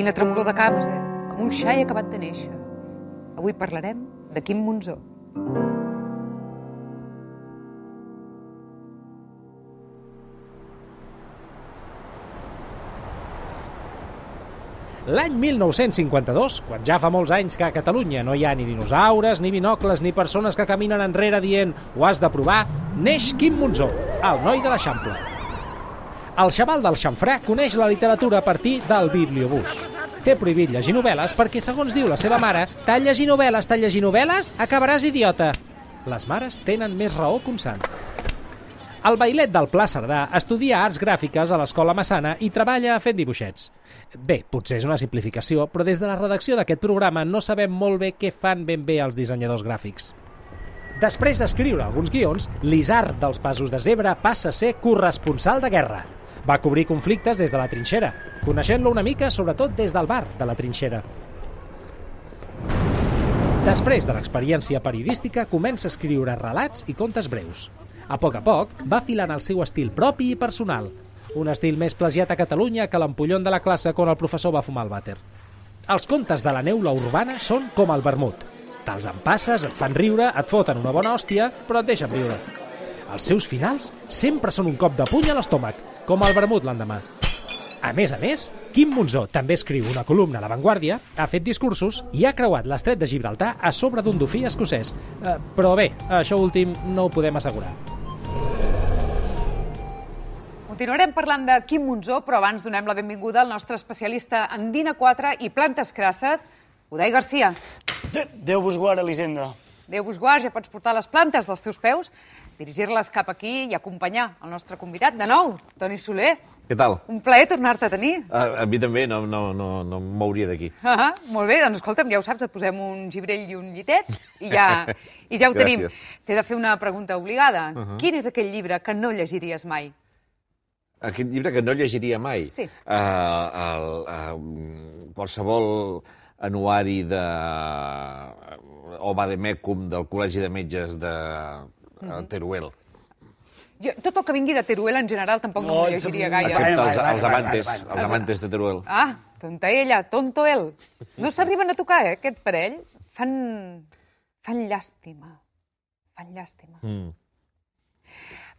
quina tremolor de cames, eh? Com un xai acabat de néixer. Avui parlarem de Quim Monzó. L'any 1952, quan ja fa molts anys que a Catalunya no hi ha ni dinosaures, ni binocles, ni persones que caminen enrere dient «ho has de provar», neix Quim Monzó, el noi de l'Eixample. El xaval del xamfrà coneix la literatura a partir del bibliobús. Té prohibit llegir novel·les perquè, segons diu la seva mare, «t'han llegir novel·les, t'han llegir novel·les, acabaràs idiota». Les mares tenen més raó que un sant. El bailet del Pla Cerdà estudia arts gràfiques a l'Escola Massana i treballa fent dibuixets. Bé, potser és una simplificació, però des de la redacció d'aquest programa no sabem molt bé què fan ben bé els dissenyadors gràfics. Després d'escriure alguns guions, l'Isard dels Passos de Zebra passa a ser corresponsal de guerra. Va cobrir conflictes des de la trinxera, coneixent-lo una mica sobretot des del bar de la trinxera. Després de l'experiència periodística, comença a escriure relats i contes breus. A poc a poc, va filant el seu estil propi i personal, un estil més plagiat a Catalunya que l'empollon de la classe quan el professor va fumar el vàter. Els contes de la neula urbana són com el vermut. Te'ls empasses, et fan riure, et foten una bona hòstia, però et deixen viure. Els seus finals sempre són un cop de puny a l'estómac, com el vermut l'endemà. A més a més, Quim Monzó també escriu una columna a La Vanguardia, ha fet discursos i ha creuat l'estret de Gibraltar a sobre d'un dofí escocès. Eh, però bé, això últim no ho podem assegurar. Continuarem parlant de Quim Monzó, però abans donem la benvinguda al nostre especialista en Dina 4 i plantes crasses, Udai Garcia. Déu vos guarda, Elisenda. Déu vos guard, ja pots portar les plantes dels teus peus, dirigir-les cap aquí i acompanyar el nostre convidat de nou, Toni Soler. Què tal? Un plaer tornar-te a tenir. A, a mi també, no, no, no, no em mouria d'aquí. Ah, molt bé, doncs escolta'm, ja ho saps, et posem un gibrell i un llitet i ja, i ja ho tenim. T'he de fer una pregunta obligada. Uh -huh. Quin és aquell llibre que no llegiries mai? Aquest llibre que no llegiria mai. Sí. Uh, el, uh, qualsevol anuari de o Vademecum del Col·legi de Metges de uh, Teruel. Jo, tot el que vingui de Teruel en general tampoc no, No, no llegiria gaire. Excepte els, els amantes, els amantes de Teruel. Ah, tonta ella, tonto ell. No s'arriben a tocar, eh, aquest parell. Fan, fan llàstima. Fan llàstima. Mm.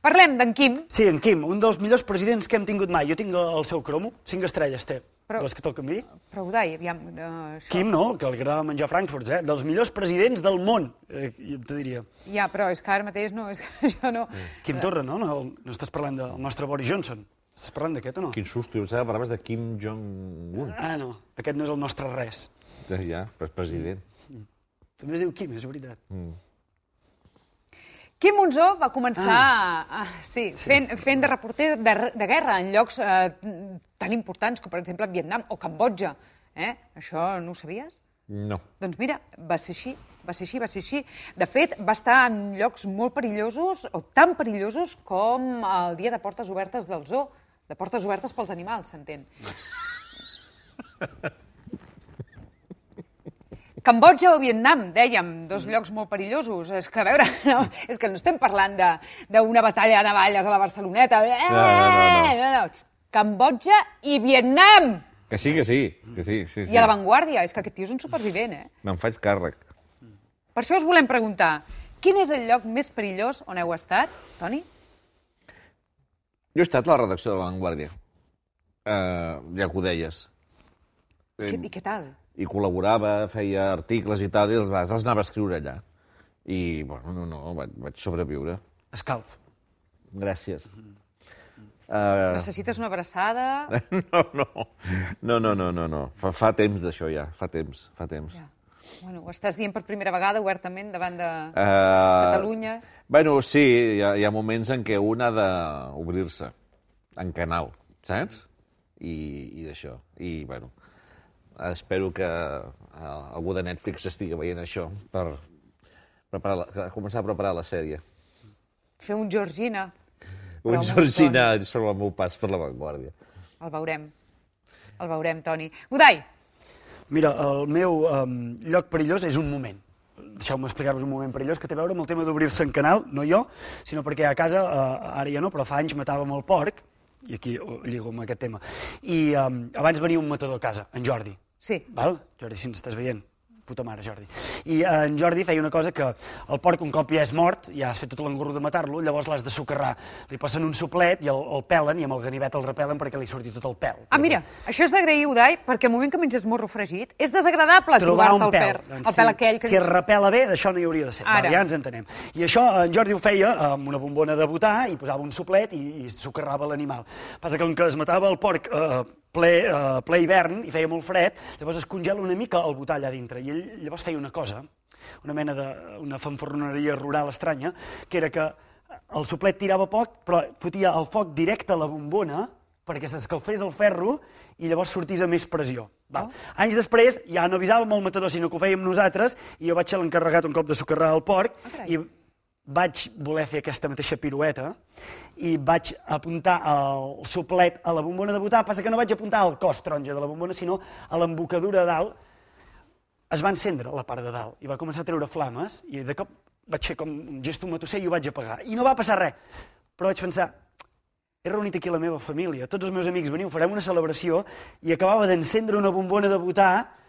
Parlem d'en Quim. Sí, en Quim, un dels millors presidents que hem tingut mai. Jo tinc el seu cromo, cinc estrelles té. Però-. Les que toquen dir? Però, Udai, aviam... Uh, això... Quim, no, que li agradava menjar frankfurts, eh? Dels millors presidents del món, eh, jo t'ho diria. Ja, però és que ara mateix no, és que això no... Quim Torra, no? No, no estàs parlant del nostre Boris Johnson. Estàs parlant d'aquest o no? Quin susto, jo pensava que parlaves de Kim Jong-un. Ah, no, aquest no és el nostre res. Ja, però és president. També es diu Quim, és veritat. Quim Monzó va començar ah. sí, fent, fent de reporter de, de guerra en llocs eh, tan importants com, per exemple, Vietnam o Cambodja. Eh? Això no ho sabies? No. Doncs mira, va ser així, va ser així, va ser així. De fet, va estar en llocs molt perillosos, o tan perillosos com el dia de portes obertes del zoo, de portes obertes pels animals, s'entén. Cambodja o Vietnam, dèiem, dos llocs molt perillosos. És que, a veure, no, és que no estem parlant de- d'una batalla de navalles a la Barceloneta. Eh, no, no. no, no. Cambodja i Vietnam! Que sí, que sí. Que sí, sí, sí. I a l'avantguàrdia. És que aquest tio és un supervivent, eh? Me'n faig càrrec. Per això us volem preguntar, quin és el lloc més perillós on heu estat, Toni? Jo he estat a la redacció de La Vanguardia. Uh, ja que ho deies. I, I què tal? I col·laborava, feia articles i tal, i els, els anava a escriure allà. I, bueno, no, no, vaig, vaig sobreviure. Escalf. Gràcies. Uh, Necessites una abraçada? no, no, no, no, no, no, no. Fa, fa temps d'això ja, fa temps, fa temps. Ja. Bueno, ho estàs dient per primera vegada obertament davant de Uh, Catalunya? Bueno, sí, hi ha, hi ha moments en què un ha d'obrir-se en canal, saps? I, i d'això. I, bueno, espero que uh, algú de Netflix estigui veient això per preparar la, començar a preparar la sèrie. Fer un Georgina? Un Georgina sobre el meu pas per la Vanguardia. El veurem. El veurem, Toni. Udai, Mira, el meu um, lloc perillós és un moment. Deixeu-me explicar-vos un moment perillós que té a veure amb el tema d'obrir-se en canal, no jo, sinó perquè a casa, uh, ara ja no, però fa anys matàvem el porc i aquí ho lligo amb aquest tema. I um, abans venia un matador a casa, en Jordi. Sí. Val? Jordi, si ens estàs veient, puta mare, Jordi. I eh, en Jordi feia una cosa que el porc un cop ja és mort, ja has fet tot l'engorro de matar-lo, llavors l'has de socarrar. Li passen un suplet i el, el pelen, i amb el ganivet el repelen perquè li surti tot el pèl. Ah, mira, això és d'agrair, Udai, perquè al moment que menges morro fregit és desagradable trobar trobar-te un el, pèl. per, el pèl aquell que si es repela bé, d'això no hi hauria de ser. Ara. Val, ja ens entenem. I això en Jordi ho feia amb una bombona de botar i posava un suplet i, i socarrava l'animal. Passa que com que es matava el porc eh, ple, eh, ple hivern i feia molt fred, llavors es congela una mica el botar allà dintre. I ell llavors feia una cosa, una mena de una fanfarroneria rural estranya, que era que el suplet tirava poc, però fotia el foc directe a la bombona perquè s'escalfés el ferro i llavors sortís a més pressió. Val. Anys després ja no avisàvem el matador, sinó que ho fèiem nosaltres, i jo vaig ser l'encarregat un cop de socarrar el porc, carai. i vaig voler fer aquesta mateixa pirueta i vaig apuntar el suplet a la bombona de botar, passa que no vaig apuntar al cos taronja de la bombona, sinó a l'embocadura de dalt. Es va encendre la part de dalt i va començar a treure flames i de cop vaig fer com un gesto matusser i ho vaig apagar. I no va passar res, però vaig pensar, he reunit aquí la meva família, tots els meus amics veniu, farem una celebració i acabava d'encendre una bombona de botar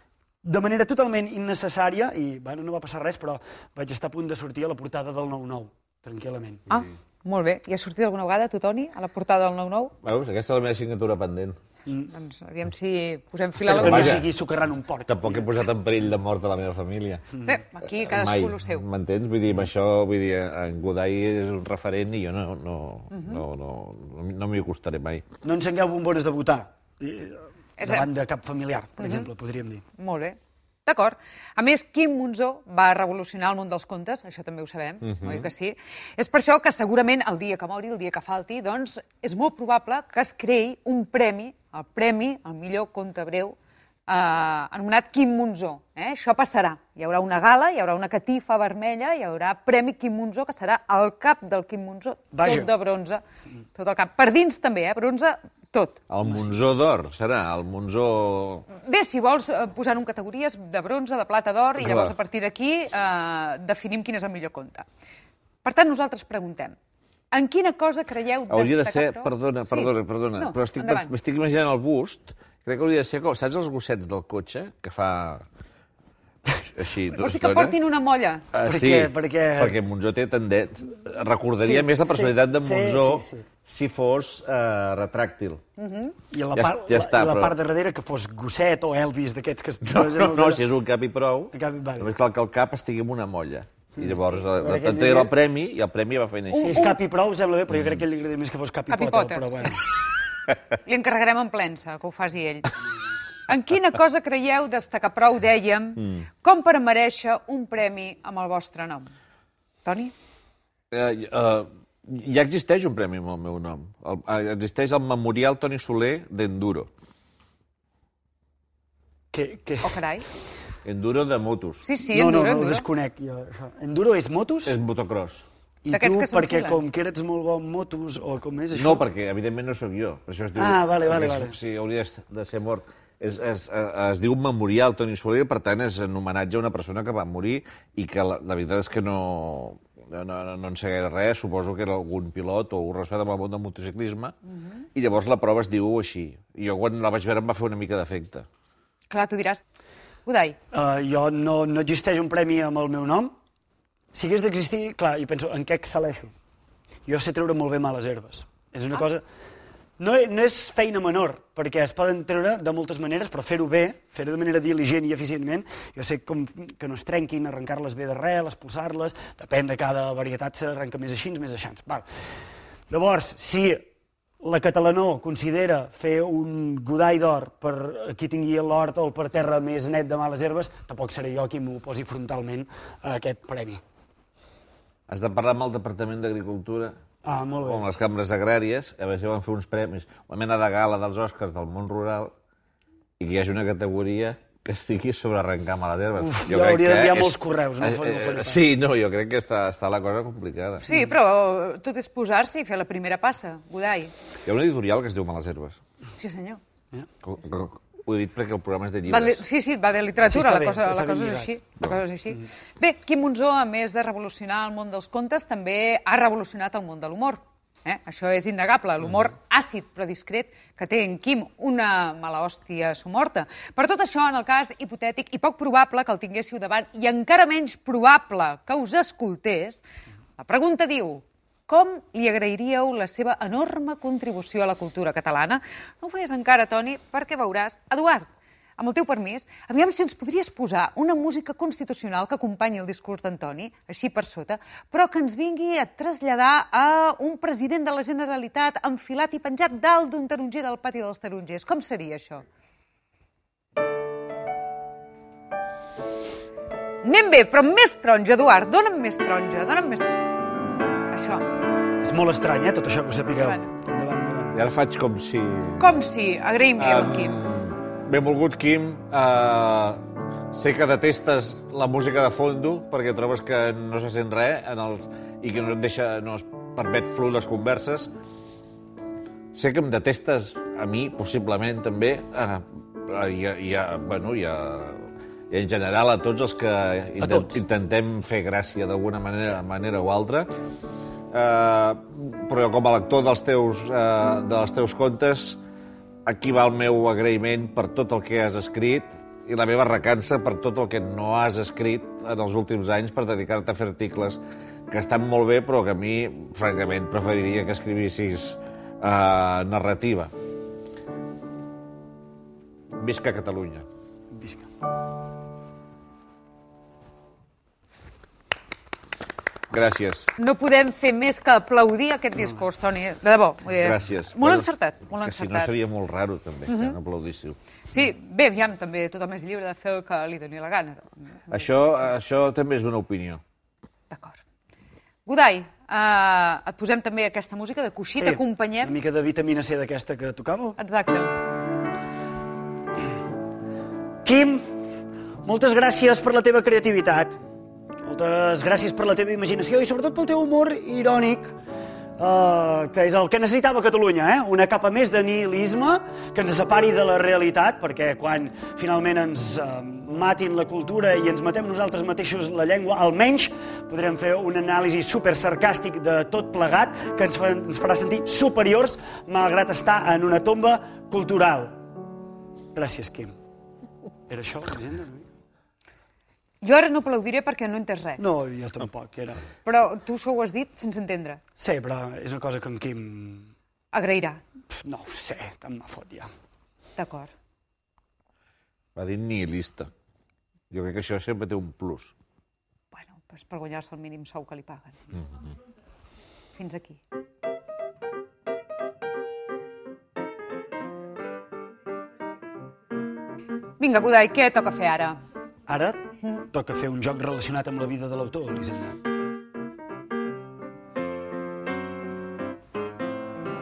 de manera totalment innecessària i bueno, no va passar res, però vaig estar a punt de sortir a la portada del 9-9, tranquil·lament. Ah, molt bé. I has sortit alguna vegada, tu, Toni, a la portada del 9-9? Veus? Aquesta és la meva signatura pendent. Doncs aviam si posem fil a Però que no l'agulla. sigui socarrant un porc. Tampoc he posat en perill de mort a la meva família. Bé, aquí cadascú el seu. M'entens? Vull dir, amb això, vull dir, en Godai és un referent i jo no, no, Mhm. no, no, no, no m'hi acostaré mai. No encengueu bombones de votar eh, És- davant de cap familiar, per exemple, podríem dir. Molt bé. D'acord. A més, Quim Monzó va revolucionar el món dels contes, això també ho sabem, oi que sí? És per això que segurament el dia que mori, el dia que falti, doncs és molt probable que es creï un premi, el premi al millor conte breu, eh, anomenat Quim Monzó. Eh? Això passarà. Hi haurà una gala, hi haurà una catifa vermella, hi haurà Premi Quim Monzó, que serà el cap del Quim Monzó, Vaja. tot de bronze, tot el cap. Per dins també, eh? bronze, tot. El Monzó d'or, serà? El Monzó... Bé, si vols eh, posar en categories de bronze, de plata, d'or, i llavors a partir d'aquí eh, definim quin és el millor conte. Per tant, nosaltres preguntem, en quina cosa creieu Hauria de destacar, ser... però? Perdona, perdona, perdona. No, però estic, m'estic imaginant el bust. Crec que hauria de ser... com- Saps els gossets del cotxe? Que fa... Així, Vols dir que estona? portin una molla? Ah, Per sí, què? Perquè- perquè Monzó té tendet. Recordaria Sí, més la sí, personalitat de sí, Monzó sí, sí. si fos eh, retràctil. I a la, Ja part, ja està, la, i la però- part de darrere que fos gosset o Elvis, d'aquests que es No, posen no, no, darrere. si és un cap i prou, cap i- vale. només cal que el cap estigui en una molla. I llavors sí. Però aquell t'entrega el premi i el premi va fent Si així. és cap i prou, sembla bé, però jo crec que ell li agradaria més que fos cap i Cap i pota. pota, però sí. bueno. Li encarregarem en plensa, que ho faci ell. En quina cosa creieu destacar prou, dèiem, Mm. com per mereixer un premi amb el vostre nom? Toni? Eh, eh, ja existeix un premi amb el meu nom. El, eh, existeix el Memorial Toni Soler d'Enduro. Que, que... Oh, carai. Enduro de motos. Sí, sí, no, enduro, no, no, ho enduro. desconec. Jo, això. Enduro és motos? És motocross. I tu, que perquè s'enfilen. com que eres molt bon motos, o com és això? No, perquè evidentment no sóc jo. Per això es diu, Ah, vale, vale, vale. Sí, hauria de ser mort. Es, es, es, es diu Memorial Toni Soler, per tant, és en homenatge a una persona que va morir i que la, la veritat és que no, no, no, no en sé gaire res, suposo que era algun pilot o algú relacionat amb el món del motociclisme, i llavors la prova es diu així. I jo quan la vaig veure em va fer una mica d'efecte. Clar, tu diràs, Udai, Uh, jo no, no existeix un premi amb el meu nom. Si hagués d'existir, clar, i penso, en què excel·leixo? Jo sé treure molt bé males herbes. És una ah. cosa... No, no és feina menor, perquè es poden treure de moltes maneres, però fer-ho bé, fer-ho de manera diligent i eficientment, jo sé com que no es trenquin, arrencar-les bé d'arrel, expulsar-les, depèn de cada varietat, s'arrenca més així, més així. Val. Llavors, si la Catalanó considera fer un godall d'or per qui tingui l'hort o el per terra més net de males herbes, tampoc seré jo qui m'ho posi frontalment a aquest premi. Has de parlar amb el Departament d'Agricultura Ah, molt amb bé. les cambres agràries, a veure si van fer uns premis, una mena de gala dels Oscars del món rural, i que hi hagi una categoria que estigui sobre arrencar males herbes. Uf, jo hauria d'enviar molts correus, no? Eh, eh, sí, no, jo crec que està, està la cosa complicada. sí, però tot és posar-s'hi i fer la primera passa, Udai. Hi ha una editorial que es diu Males Herbes. Sí, senyor. Co- Ho he dit perquè el programa és de Va de, llibres. sí, sí, va de literatura, la bé, cosa, la cosa és així. La cosa és així. Bé, Quim Monzó, a més de revolucionar el món dels contes, també ha revolucionat el món de l'humor. Eh? Això és innegable, l'humor àcid però discret que té en Quim una mala hòstia somorta. Per tot això, en el cas hipotètic i poc probable que el tinguéssiu davant i encara menys probable que us escoltés, la pregunta diu, com li agrairíeu la seva enorme contribució a la cultura catalana? No ho feies encara, Toni, perquè veuràs. Eduard, amb el teu permís, aviam si ens podries posar una música constitucional que acompanyi el discurs d'Antoni, així per sota, però que ens vingui a traslladar a un president de la Generalitat enfilat i penjat dalt d'un taronger del pati dels tarongers. Com seria això? Anem bé, però més taronja, Eduard. Dóna'm més taronja, dóna'm més... Això. És molt estrany, eh, tot això que ho sapigueu. Endavant. Endavant, endavant. I ara faig com si... Com si, agraïm-li a en Quim. Benvolgut, Quim. Uh, sé que detestes la música de fondo perquè trobes que no se sent res en els, i que no et deixa, no es permet fluir les converses. Sé que em detestes a mi, possiblement, també, uh, i, a, i, a, bueno, i, a, i en general a tots els que intent, tots. intentem fer gràcia d'alguna manera, manera o altra. Uh, però com a lector dels teus, uh, dels teus contes, aquí va el meu agraïment per tot el que has escrit i la meva recança per tot el que no has escrit en els últims anys per dedicar-te a fer articles que estan molt bé, però que a mi, francament, preferiria que escrivissis uh, narrativa. Visca Catalunya. Visca. Gràcies. No podem fer més que aplaudir aquest discurs, Toni. De debò. Gràcies. Molt Bueno, encertat, molt que si no encertat. seria molt raro, també, que no aplaudíssiu. Sí, bé, aviam, també tothom és lliure de fer el que li doni la gana. Això, això també és una opinió. D'acord. Godai, eh, et posem també aquesta música de coixí, una t'acompanyem. mica de vitamina C d'aquesta que tocàveu. Exacte. Quim, moltes gràcies per la teva creativitat. Moltes gràcies per la teva imaginació i sobretot pel teu humor irònic, eh, que és el que necessitava Catalunya, eh? una capa més de nihilisme que ens separi de la realitat, perquè quan finalment ens eh, matin la cultura i ens matem nosaltres mateixos la llengua, almenys podrem fer un anàlisi super sarcàstic de tot plegat que ens, fa, ens farà sentir superiors malgrat estar en una tomba cultural. Gràcies, Quim. Era això, Elisenda? Jo ara no aplaudiré perquè no he entès res. No, jo tampoc, era... Però tu això ho has dit sense entendre. Sí, però és una cosa que en Quim... Agrairà. No ho sé, tant me fot ja. D'acord. Va dir nihilista. Jo crec que això sempre té un plus. Bueno, doncs per guanyar-se el mínim sou que li paguen. Fins aquí. Vinga, Godai, què toca fer ara? Ara toca fer un joc relacionat amb la vida de l'autor, Elisenda.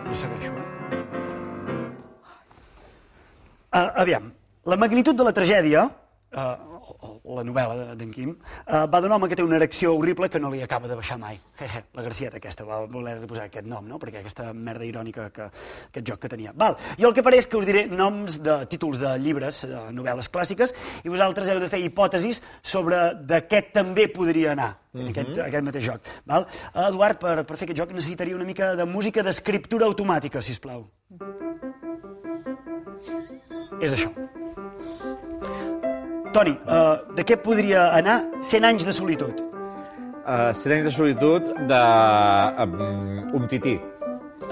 Prossegueixo, eh? Uh, aviam, la magnitud de la tragèdia, uh, la novel·la de- d'en Quim, uh, va d'un home que té una erecció horrible que no li acaba de baixar mai. Jeje, la Gracieta aquesta va voler posar aquest nom, no? Perquè aquesta merda irònica que, aquest joc que tenia. Val. Jo el que faré és que us diré noms de títols de llibres, de novel·les clàssiques, i vosaltres heu de fer hipòtesis sobre de què també podria anar en aquest, aquest mateix joc. Val? Uh, Eduard, per, per fer aquest joc necessitaria una mica de música d'escriptura automàtica, si plau. És això. Toni, uh, de què podria anar 100 anys de solitud? Uh, 100 anys de solitud de um, un tití.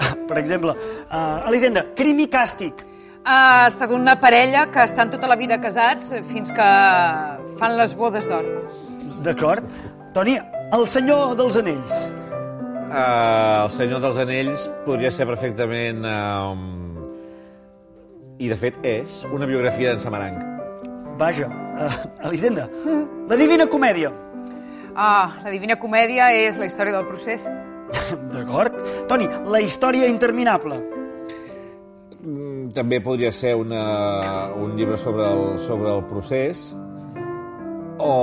Per exemple, uh, Elisenda, crim i càstig. Ha estat una parella que estan tota la vida casats fins que fan les bodes d'or. D'acord. Toni, el senyor dels anells. Uh, el Senyor dels Anells podria ser perfectament... Um, I, de fet, és una biografia d'en Samaranc. Vaja, uh, Elisenda, la Divina Comèdia. Ah, la Divina Comèdia és la història del procés. D'acord. Toni, la història interminable. Mm, També podria ser una, un llibre sobre el, sobre el procés o...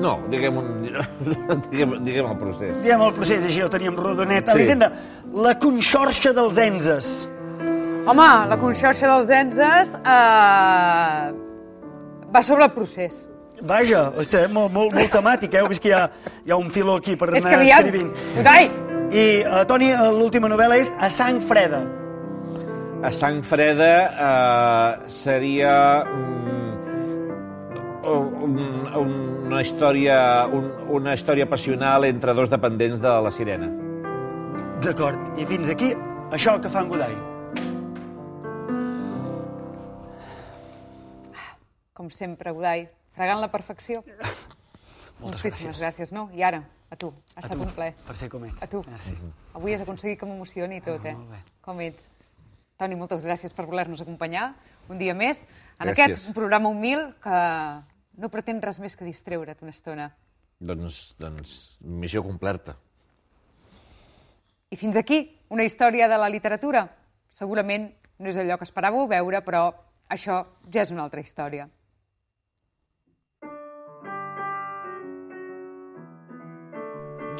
No, diguem, un, diguem, diguem el procés. Diguem el procés, així ho teníem rodonet. Sí. Elisenda, la conxorxa dels enses. Home, la conxorxa dels Enzes eh, va sobre el procés. Vaja, hosti, molt, molt, molt temàtic, eh? Heu vist que hi ha, hi ha un filó aquí per És anar que aviam, escrivint. Godai, I, uh, Toni, eh, l'última novel·la és A sang freda. A sang freda eh, seria un, un, una, història, un, una història passional entre dos dependents de la sirena. D'acord. I fins aquí, això que fa en Godai. Com sempre, Godai, fregant la perfecció. Moltes Moltíssimes gràcies. gràcies, no? I ara, a tu, ha A estat tu, un plaer. Per ser com ets. A tu. Merci. Avui has aconseguit que m'emocioni i tot, eh? Ah, molt bé. Com ets. Toni, moltes gràcies per voler-nos acompanyar un dia més en Gràcies. aquest programa humil que no pretén res més que distreure't una estona. Doncs, doncs missió completa. I fins aquí, una història de la literatura. Segurament no és allò que esperàveu veure, però això ja és una altra història.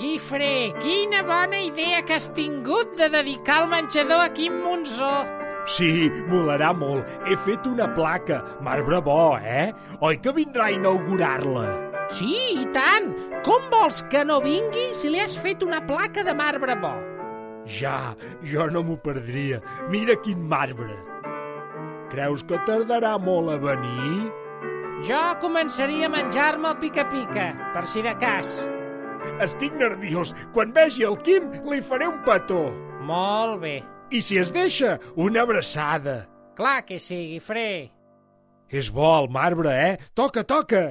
Guifré, quina bona idea que has tingut de dedicar el menjador a Quim Monzó. Sí, molarà molt. He fet una placa. Marbre bo, eh? Oi que vindrà a inaugurar-la? Sí, i tant. Com vols que no vingui si li has fet una placa de marbre bo? Ja, jo no m'ho perdria. Mira quin marbre. Creus que tardarà molt a venir? Jo començaria a menjar-me el pica-pica, per si de cas. Estic nerviós. Quan vegi el Quim, li faré un petó. Molt bé. I si es deixa, una abraçada. Clar que sí, Guifré. És bo el marbre, eh? Toca, toca.